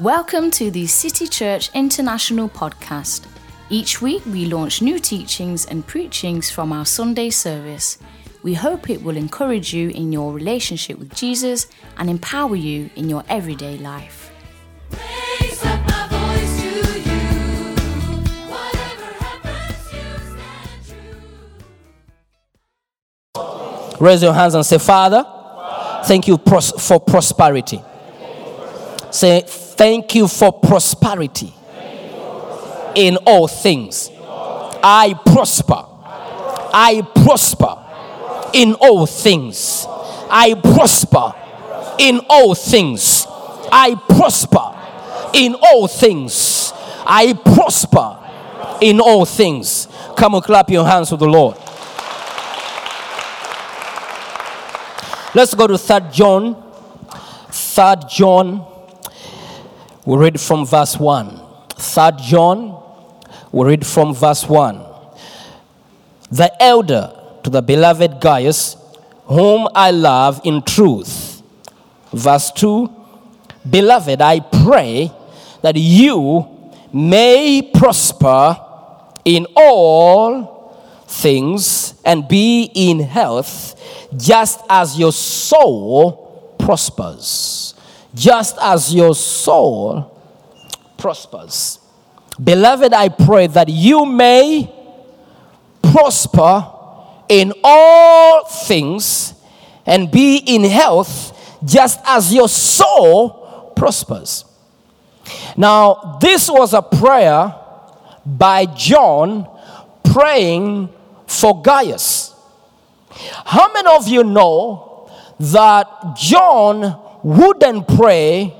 Welcome to the City Church International podcast. Each week we launch new teachings and preachings from our Sunday service. We hope it will encourage you in your relationship with Jesus and empower you in your everyday life. Raise up my voice to you. Whatever happens, you stand true. Raise your hands and say, Father, thank you for prosperity. Say, thank you for prosperity in all things. I prosper. I prosper in all things. I prosper in all things. I prosper in all things. I prosper in all things. Come and clap your hands to the Lord. Let's go to 3 John. 3 John. We read from verse 1. 3 John. We read from verse 1. The elder to the beloved Gaius, whom I love in truth. Verse 2 Beloved, I pray that you may prosper in all things and be in health, just as your soul prospers. Just as your soul prospers. Beloved, I pray that you may prosper in all things and be in health, just as your soul prospers. Now, this was a prayer by John praying for Gaius. How many of you know that John wouldn't pray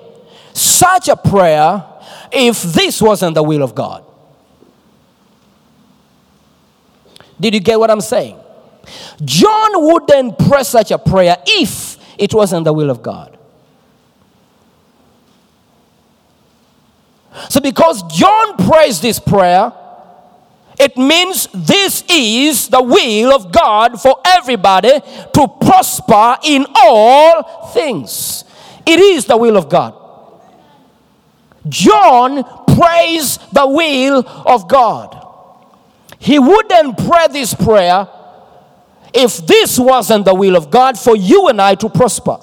such a prayer if this wasn't the will of God? Did you get what I'm saying? John wouldn't pray such a prayer if it wasn't the will of God. So, because John prays this prayer, it means this is the will of God for everybody to prosper in all things. It is the will of God. John prays the will of God. He wouldn't pray this prayer if this wasn't the will of God for you and I to prosper.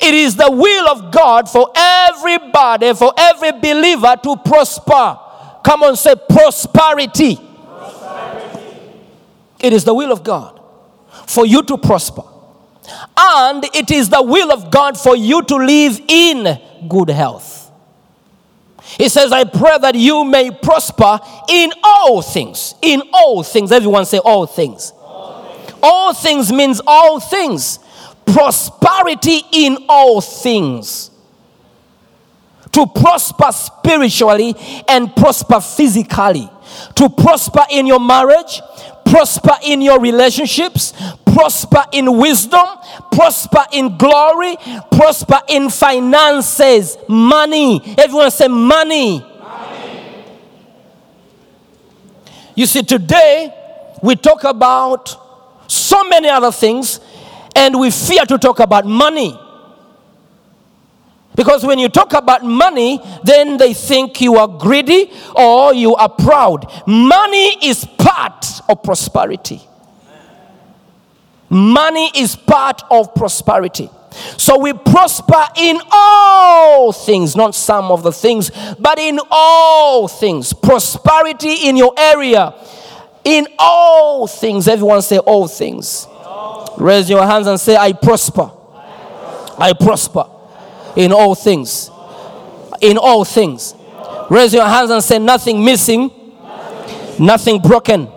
It is the will of God for everybody, for every believer to prosper. Come on, say prosperity. It is the will of God for you to prosper. And it is the will of God for you to live in good health. He says, I pray that you may prosper in all things. In all things. Everyone say all things. All things means all things. Prosperity in all things. To prosper spiritually and prosper physically. To prosper in your marriage, prosper in your relationships, prosper in wisdom, prosper in glory, prosper in finances, money. Everyone say money. You see, today we talk about so many other things and we fear to talk about money. Because when you talk about money, then they think you are greedy or you are proud. Money is part of prosperity. Money is part of prosperity. So we prosper in all things, not some of the things, but in all things. Prosperity in your area. In all things. Everyone say all things. Raise your hands and say, I prosper. I prosper in all things. In all things. Raise your hands and say, nothing missing, nothing broken,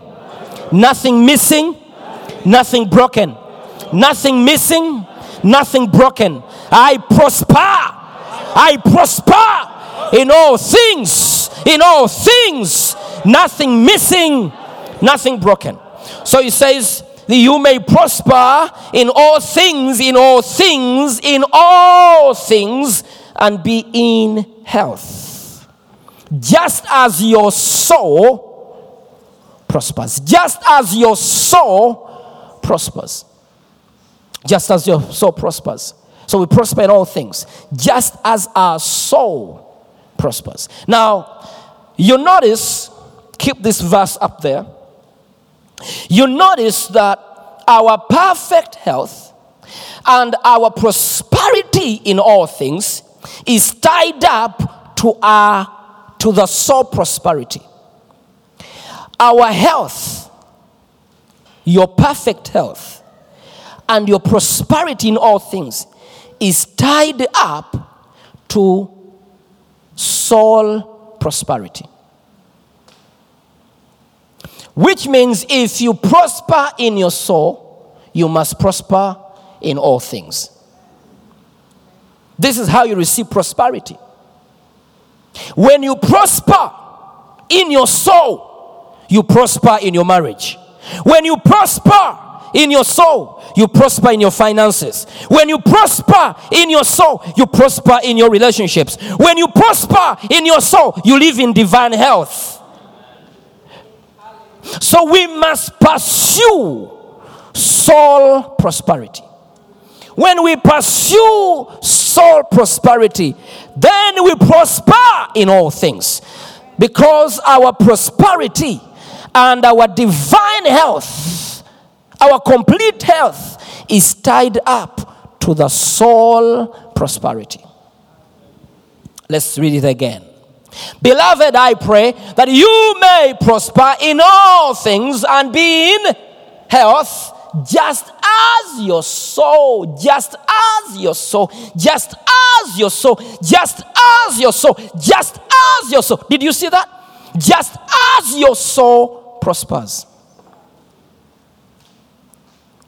nothing missing, nothing broken, nothing missing, nothing broken. I prosper. I prosper in all things. In all things, nothing missing, nothing broken. So he says, you may prosper in all things, in all things, in all things, and be in health. Just as your soul prospers. Just as your soul prospers. Just as your soul prospers. So we prosper in all things, just as our soul prospers. Now, you notice, keep this verse up there. You notice that our perfect health and our prosperity in all things is tied up to our to the soul prosperity. Our health, your perfect health, and your prosperity in all things is tied up to soul prosperity. Which means if you prosper in your soul, you must prosper in all things. This is how you receive prosperity. When you prosper in your soul, you prosper in your marriage. When you prosper in your soul, you prosper in your finances. When you prosper in your soul, you prosper in your relationships. When you prosper in your soul, you live in divine health. So we must pursue soul prosperity. When we pursue soul prosperity, then we prosper in all things. Because our prosperity and our divine health, our complete health, is tied up to the soul prosperity. Let's read it again. Beloved, I pray that you may prosper in all things and be in health, just as your soul, just as your soul, just as your soul, just as your soul, just as your soul. Did you see that? Just as your soul prospers.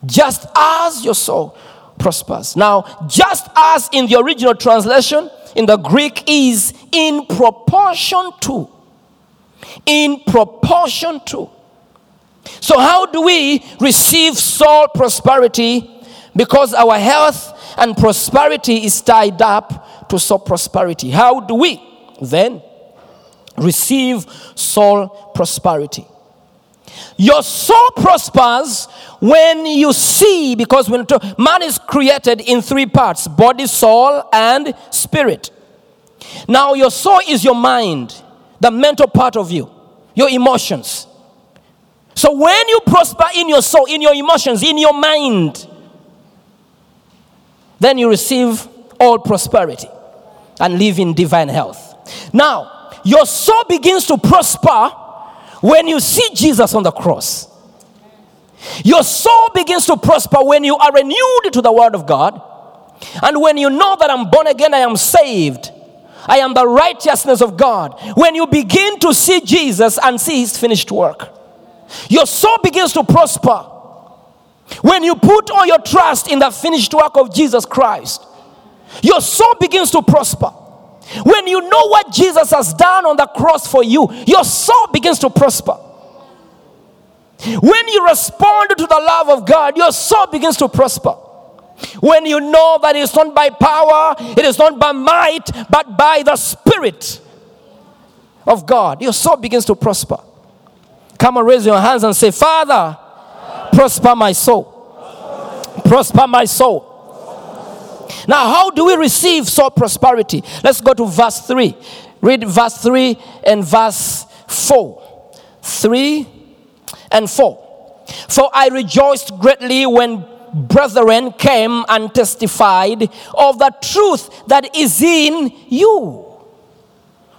Just as your soul prospers. Now, just as in the original translation, in the Greek is in proportion to. In proportion to. So, how do we receive soul prosperity? Because our health and prosperity is tied up to soul prosperity. How do we then receive soul prosperity? Your soul prospers when you see, because when man is created in three parts body, soul, and spirit. Now, your soul is your mind, the mental part of you, your emotions. So, when you prosper in your soul, in your emotions, in your mind, then you receive all prosperity and live in divine health. Now, your soul begins to prosper when you see Jesus on the cross. Your soul begins to prosper when you are renewed to the Word of God. And when you know that I'm born again, I am saved. I am the righteousness of God. When you begin to see Jesus and see His finished work, your soul begins to prosper. When you put all your trust in the finished work of Jesus Christ, your soul begins to prosper. When you know what Jesus has done on the cross for you, your soul begins to prosper. When you respond to the love of God, your soul begins to prosper. When you know that it's not by power, it is not by might, but by the Spirit of God, your soul begins to prosper. Come and raise your hands and say, Father, prosper my soul. Prosper my soul. Now, how do we receive soul prosperity? Let's go to verse 3. Read verse 3 and verse 4. 3 and 4. For I rejoiced greatly when brethren came and testified of the truth that is in you.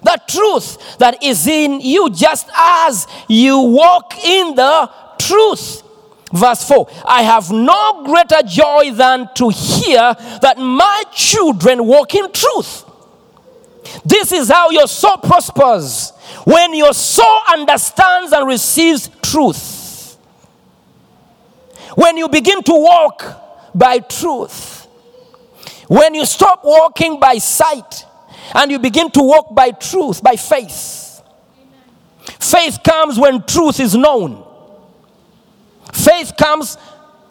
The truth that is in you, just as you walk in the truth. Verse 4 I have no greater joy than to hear that my children walk in truth. This is how your soul prospers when your soul understands and receives truth. When you begin to walk by truth. When you stop walking by sight and you begin to walk by truth, by faith. Faith comes when truth is known. Faith comes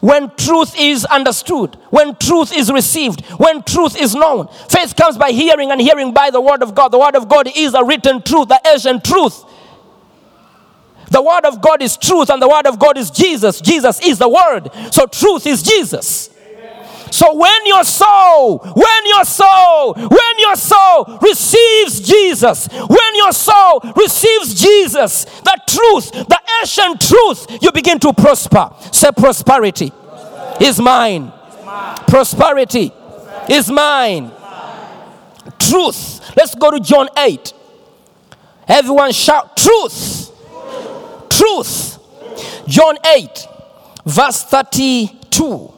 when truth is understood, when truth is received, when truth is known. Faith comes by hearing and hearing by the Word of God. The Word of God is a written truth, the ancient truth. The Word of God is truth, and the Word of God is Jesus. Jesus is the Word. So truth is Jesus. So when your soul, when your soul, when your soul receives Jesus, when your soul receives Jesus, the truth, the ancient truth, you begin to prosper. Say prosperity is mine. Prosperity is mine. Truth. Let's go to John 8. Everyone shout truth. Truth. John 8, verse 32.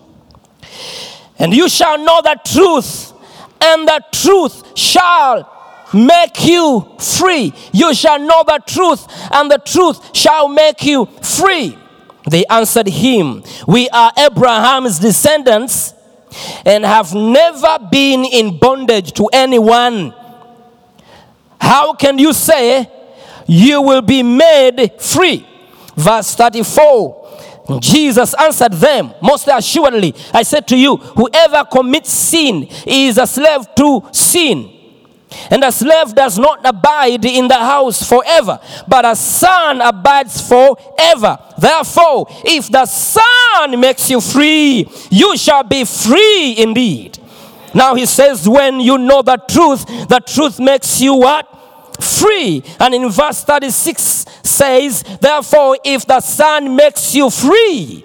And you shall know the truth, and the truth shall make you free. You shall know the truth, and the truth shall make you free. They answered him, We are Abraham's descendants and have never been in bondage to anyone. How can you say you will be made free? Verse 34. Jesus answered them, Most assuredly, I said to you, whoever commits sin is a slave to sin. And a slave does not abide in the house forever, but a son abides forever. Therefore, if the son makes you free, you shall be free indeed. Now he says, when you know the truth, the truth makes you what? Free. And in verse 36 says, therefore, if the son makes you free,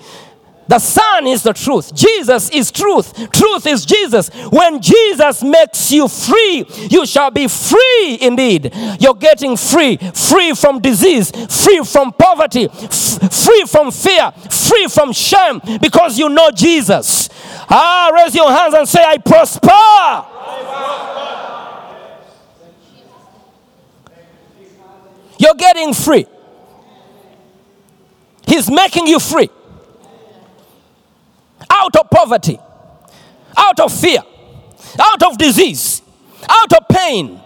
the Son is the truth. Jesus is truth. Truth is Jesus. When Jesus makes you free, you shall be free indeed. You're getting free. Free from disease, free from poverty, free from fear, free from shame because you know Jesus. Ah, raise your hands and say, I prosper. You're getting free. He's making you free out of poverty, out of fear, out of disease, out of pain.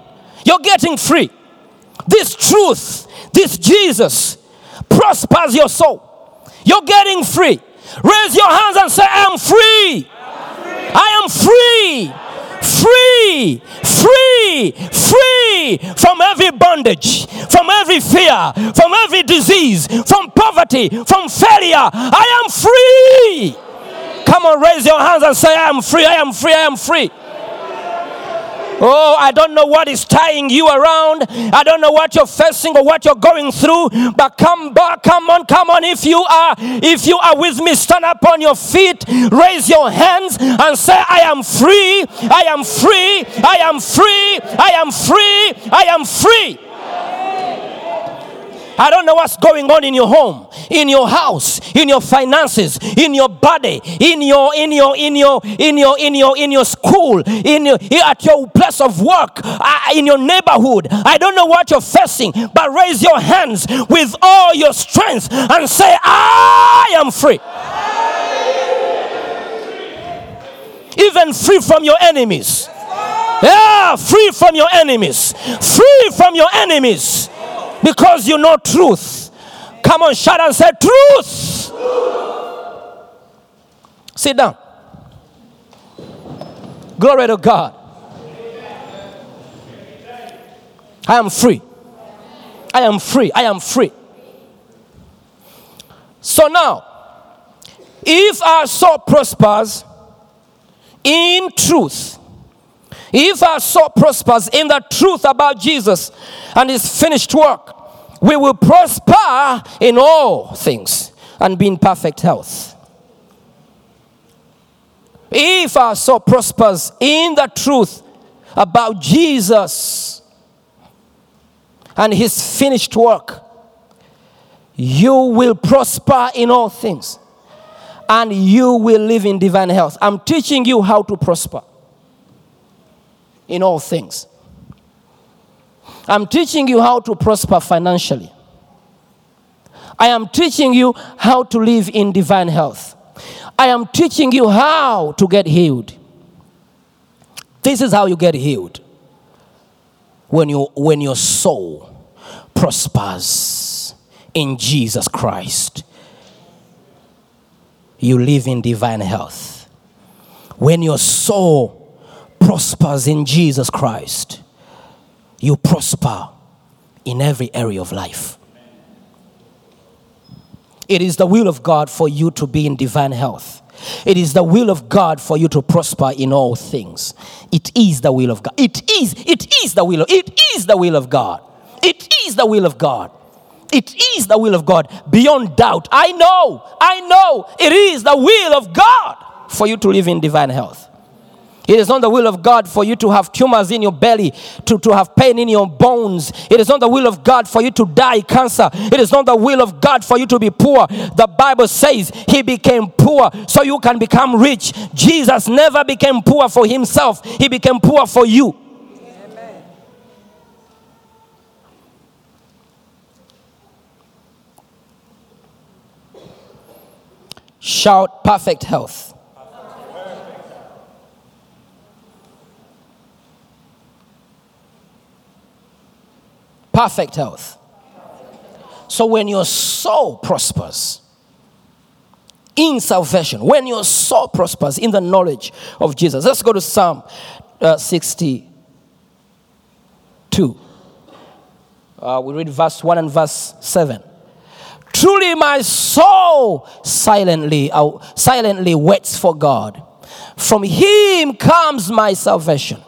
You're getting free. This truth, this Jesus prospers your soul. You're getting free. Raise your hands and say, I am free. I am free. Free, free, free free from every bondage, from every fear, from every disease, from poverty, from failure. I am free. Come on, raise your hands and say, I am free, I am free, I am free. Oh, I don't know what is tying you around. I don't know what you're facing or what you're going through. But come back, come on, come on. If you are, if you are with me, stand up on your feet, raise your hands, and say, I am free, I am free, I am free, I am free, I am free. I don't know what's going on in your home, in your house, in your finances, in your body, in your in your in your in your in your in your school, in your at your place of work, uh, in your neighborhood. I don't know what you're facing, but raise your hands with all your strength and say, "I am free." Even free from your enemies. Yeah, free from your enemies. Free from your enemies because you know truth. Come on, shout and say truth. Sit down. Glory to God. I am free. I am free. I am free. So now, if our soul prospers in truth, if our soul prospers in the truth about Jesus and his finished work, we will prosper in all things and be in perfect health. If our soul prospers in the truth about Jesus and his finished work, you will prosper in all things and you will live in divine health. I'm teaching you how to prosper in all things. I'm teaching you how to prosper financially. I am teaching you how to live in divine health. I am teaching you how to get healed. This is how you get healed. When, you, when your soul prospers in Jesus Christ, you live in divine health. When your soul prospers in Jesus Christ, you prosper in every area of life. It is the will of God for you to be in divine health. It is the will of God for you to prosper in all things. It is the will of God. It is, it is the will of, it is the will of God. It is the will of God. It is the will of God beyond doubt. I know, I know it is the will of God for you to live in divine health. It is not the will of God for you to have tumors in your belly, to, to have pain in your bones. It is not the will of God for you to die cancer. It is not the will of God for you to be poor. The Bible says he became poor so you can become rich. Jesus never became poor for himself, he became poor for you. Shout perfect health. Perfect health. So when your soul prospers in salvation, when your soul prospers in the knowledge of Jesus, let's go to Psalm uh, 62. Uh, we read verse 1 and verse 7. Truly, my soul silently, uh, silently waits for God. From him comes my salvation.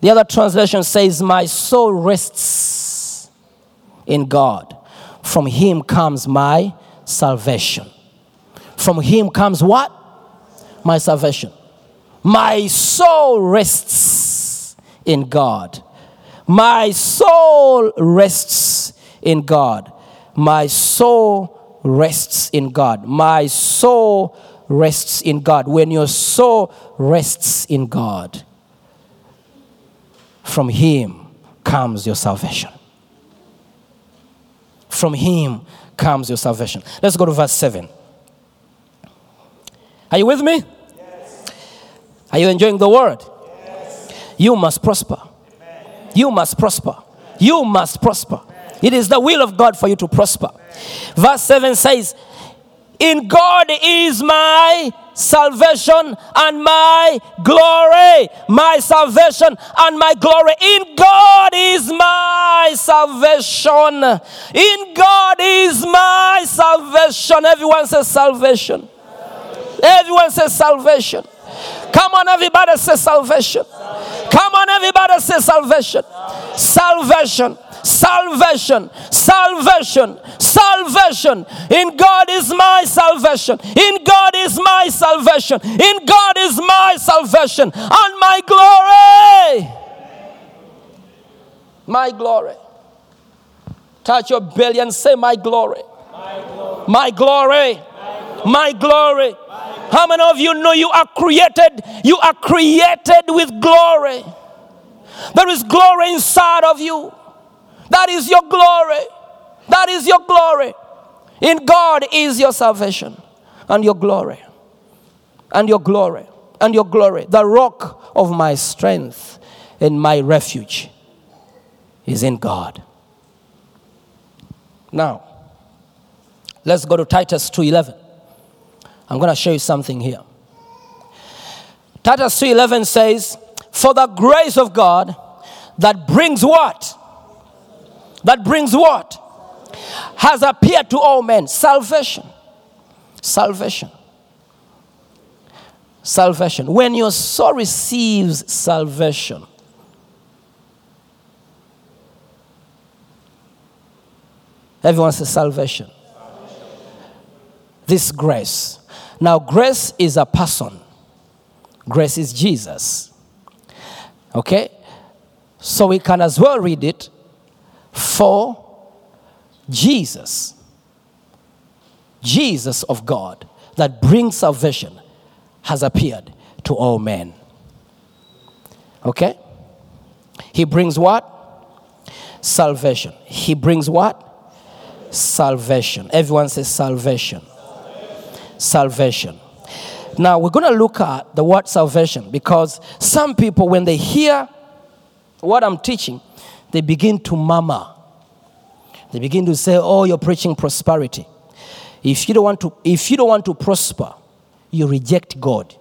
The other translation says, My soul rests in God. From him comes my salvation. From him comes what? My salvation. My soul rests in God. My soul rests in God. My soul rests in God. My soul rests in God. When your soul rests in God, from him comes your salvation. From him comes your salvation. Let's go to verse 7. Are you with me? Are you enjoying the word? You must prosper. You must prosper. You must prosper. It is the will of God for you to prosper. Verse 7 says, In God is my salvation and my glory. My salvation and my glory. In God is my salvation. In God is my salvation. Everyone says salvation. Everyone says salvation. Come on, everybody say salvation. Come on, everybody say salvation. Salvation. Salvation, salvation, salvation. In God is my salvation. In God is my salvation. In God is my salvation and my glory. My glory. Touch your belly and say, My glory. My glory. My glory. How many of you know you are created? You are created with glory. There is glory inside of you. That is your glory. That is your glory. In God is your salvation and your glory. And your glory. And your glory. The rock of my strength and my refuge is in God. Now, let's go to Titus 2:11. I'm going to show you something here. Titus 2:11 says, "For the grace of God that brings what? That brings what? Has appeared to all men. Salvation. Salvation. Salvation. When your soul receives salvation, everyone says salvation. This grace. Now, grace is a person, grace is Jesus. Okay? So we can as well read it for Jesus. Jesus of God that brings salvation has appeared to all men. Okay? He brings what? Salvation. He brings what? Salvation. Everyone says salvation. Salvation. Now we're going to look at the word salvation because some people, when they hear what I'm teaching, they begin to murmur. They begin to say, "Oh, you're preaching prosperity." If you don't want to, if you don't want to prosper, you reject God.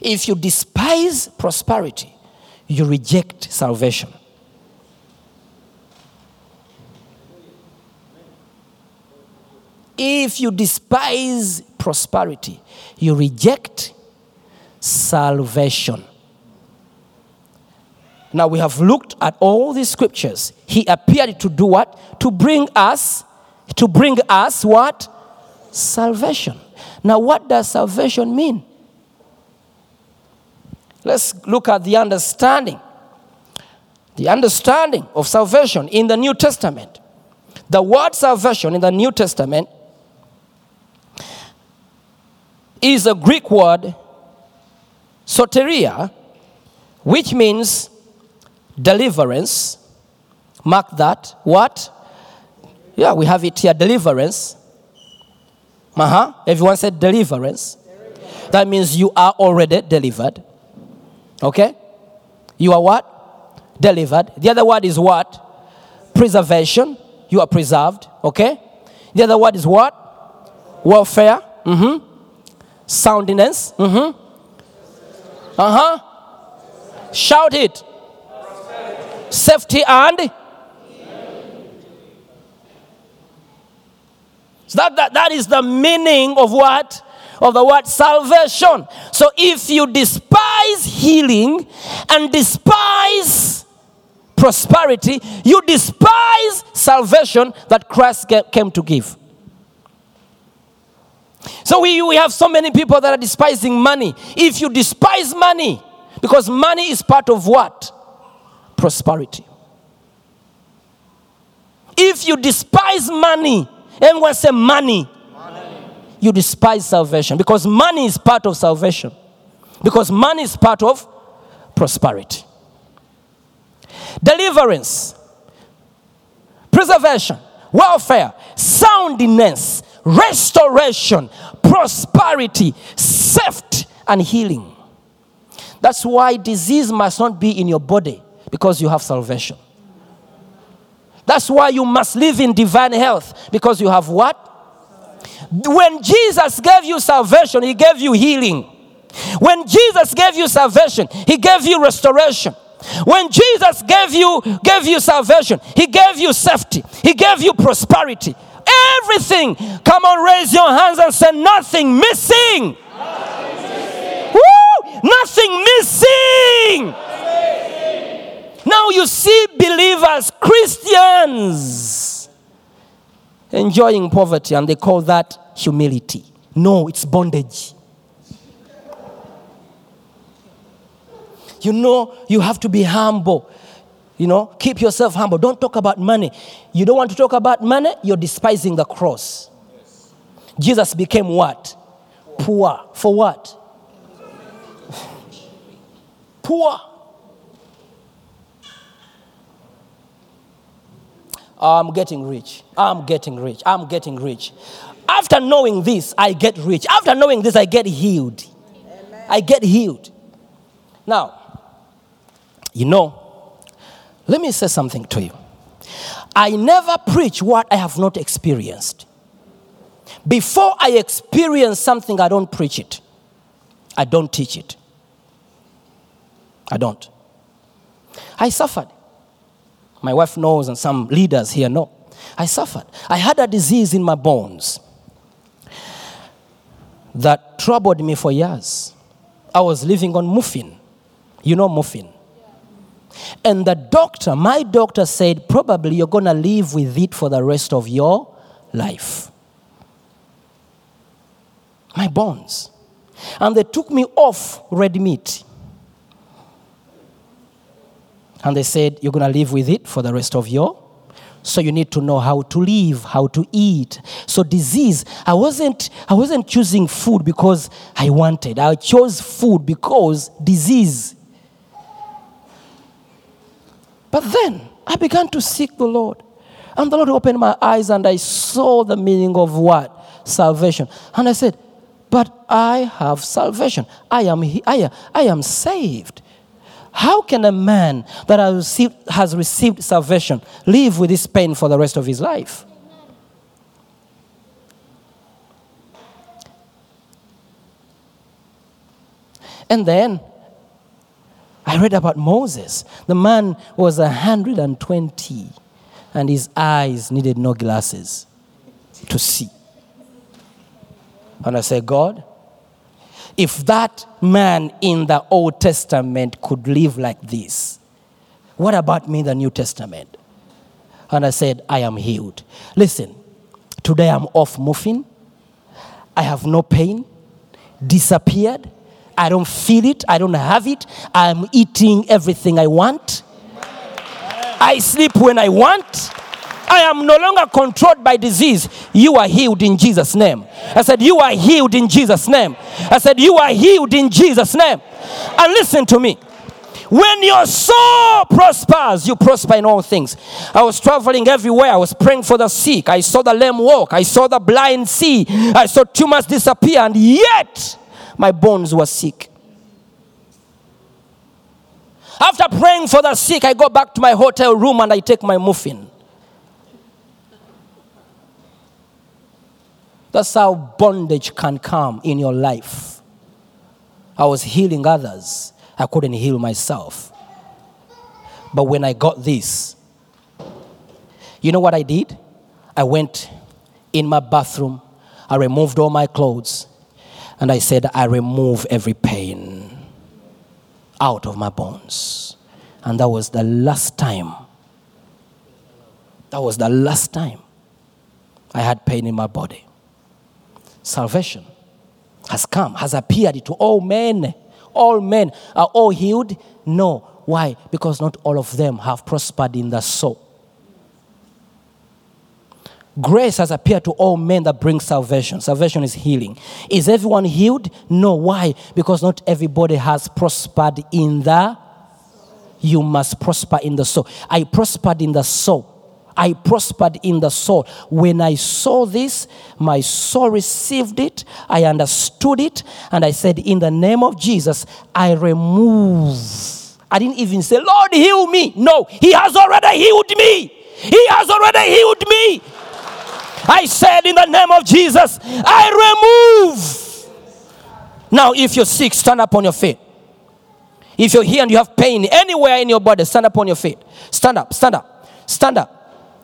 If you despise prosperity, you reject salvation. if you despise prosperity, you reject salvation. Now we have looked at all these scriptures. He appeared to do what? To bring us, to bring us what? Salvation. Now, what does salvation mean? Let's look at the understanding. The understanding of salvation in the New Testament. The word salvation in the New Testament is a Greek word, soteria, which means deliverance. Mark that. What? Yeah, we have it here deliverance. Uh huh. Everyone said deliverance. That means you are already delivered. Okay? You are what? Delivered. The other word is what? Preservation. You are preserved. Okay? The other word is what? Welfare. Mm-hmm. Soundiness. Mm-hmm. Uh-huh. Shout it. Safety and So that, that, that is the meaning of what? Of the word salvation. So if you despise healing and despise prosperity, you despise salvation that Christ came to give. So we, we have so many people that are despising money. If you despise money, because money is part of what? Prosperity. If you despise money, everyone say money. You despise salvation because money is part of salvation. Because money is part of prosperity. Deliverance, preservation, welfare, soundness, restoration, prosperity, safety, and healing. That's why disease must not be in your body because you have salvation. That's why you must live in divine health because you have what? When Jesus gave you salvation, He gave you healing. When Jesus gave you salvation, He gave you restoration. When Jesus gave you gave you salvation, He gave you safety. He gave you prosperity. Everything. Come on, raise your hands and say nothing missing. Woo! Nothing missing. Now you see believers, Christians, enjoying poverty, and they call that humility. No, it's bondage. You know, you have to be humble. You know, keep yourself humble. Don't talk about money. You don't want to talk about money, you're despising the cross. Jesus became what? Poor. For what? Poor. I'm getting rich. I'm getting rich. I'm getting rich. After knowing this, I get rich. After knowing this, I get healed. I get healed. Now, you know, let me say something to you. I never preach what I have not experienced. Before I experience something, I don't preach it. I don't teach it. I don't. I suffered. My wife knows, and some leaders here know. I suffered. I had a disease in my bones that troubled me for years. I was living on muffin. You know muffin. And the doctor, my doctor said, probably you're going to live with it for the rest of your life. My bones. And they took me off red meat. And they said, You're going to live with it for the rest of your. So you need to know how to live, how to eat. So disease, I wasn't I wasn't choosing food because I wanted. I chose food because disease. But then I began to seek the Lord. And the Lord opened my eyes and I saw the meaning of what? Salvation. And I said, But I have salvation. I am, I, I am saved. How can a man that has received, has received salvation live with this pain for the rest of his life? And then I read about Moses. The man was 120 and his eyes needed no glasses to see. And I said, God, if that man in the Old Testament could live like this, what about me in the New Testament? And I said, I am healed. Listen, today I'm off moving. I have no pain, disappeared. I don't feel it. I don't have it. I'm eating everything I want. I sleep when I want. I am no longer controlled by disease. You are healed in Jesus' name. I said, You are healed in Jesus' name. I said, You are healed in Jesus' name. And listen to me. When your soul prospers, you prosper in all things. I was traveling everywhere. I was praying for the sick. I saw the lame walk. I saw the blind see. I saw tumors disappear. And yet, my bones were sick. After praying for the sick, I go back to my hotel room and I take my muffin. That's how bondage can come in your life. I was healing others, I couldn't heal myself. But when I got this, you know what I did? I went in my bathroom, I removed all my clothes, and I said, I remove every pain out of my bones. And that was the last time. That was the last time I had pain in my body. Salvation has come, has appeared to all men. All men are all healed? No. Why? Because not all of them have prospered in the soul. Grace has appeared to all men that bring salvation. Salvation is healing. Is everyone healed? No. Why? Because not everybody has prospered in the. You must prosper in the soul. I prospered in the soul. I prospered in the soul. When I saw this, my soul received it. I understood it. And I said, In the name of Jesus, I remove. I didn't even say, Lord, heal me. No, He has already healed me. He has already healed me. I said, In the name of Jesus, I remove. Now, if you're sick, stand up on your feet. If you're here and you have pain anywhere in your body, stand up on your feet. Stand up, stand up, stand up,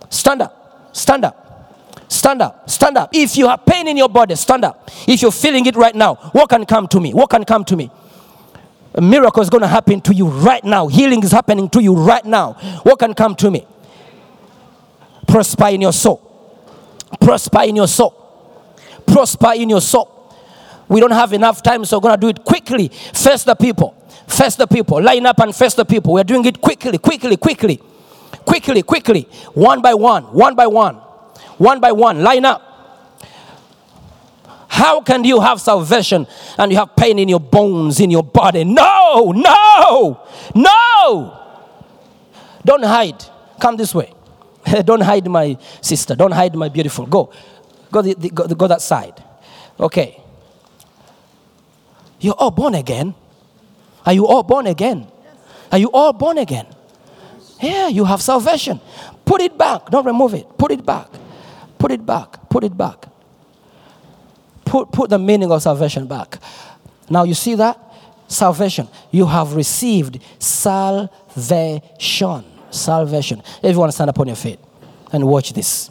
stand up, stand up, stand up, stand up. If you have pain in your body, stand up. If you're feeling it right now, what can come to me? What can come to me? A miracle is going to happen to you right now. Healing is happening to you right now. What can come to me? Prosper in your soul. Prosper in your soul. Prosper in your soul. We don't have enough time, so we're going to do it quickly. First the people. First the people. Line up and first the people. We're doing it quickly, quickly, quickly. Quickly, quickly. One by one, one by one. One by one. Line up. How can you have salvation and you have pain in your bones, in your body? No, no, no. Don't hide. Come this way. Don't hide, my sister. Don't hide, my beautiful. Go. Go, the, the- go, go that side. Okay. You're all born again. Are you all born again? Are you all born again? Yeah, you have salvation. Put it back. Don't remove it. Put it back. Put it back. Put it back. Put, put the meaning of salvation back. Now, you see that? Salvation. You have received salvation. Salvation. Everyone stand up on your feet and watch this.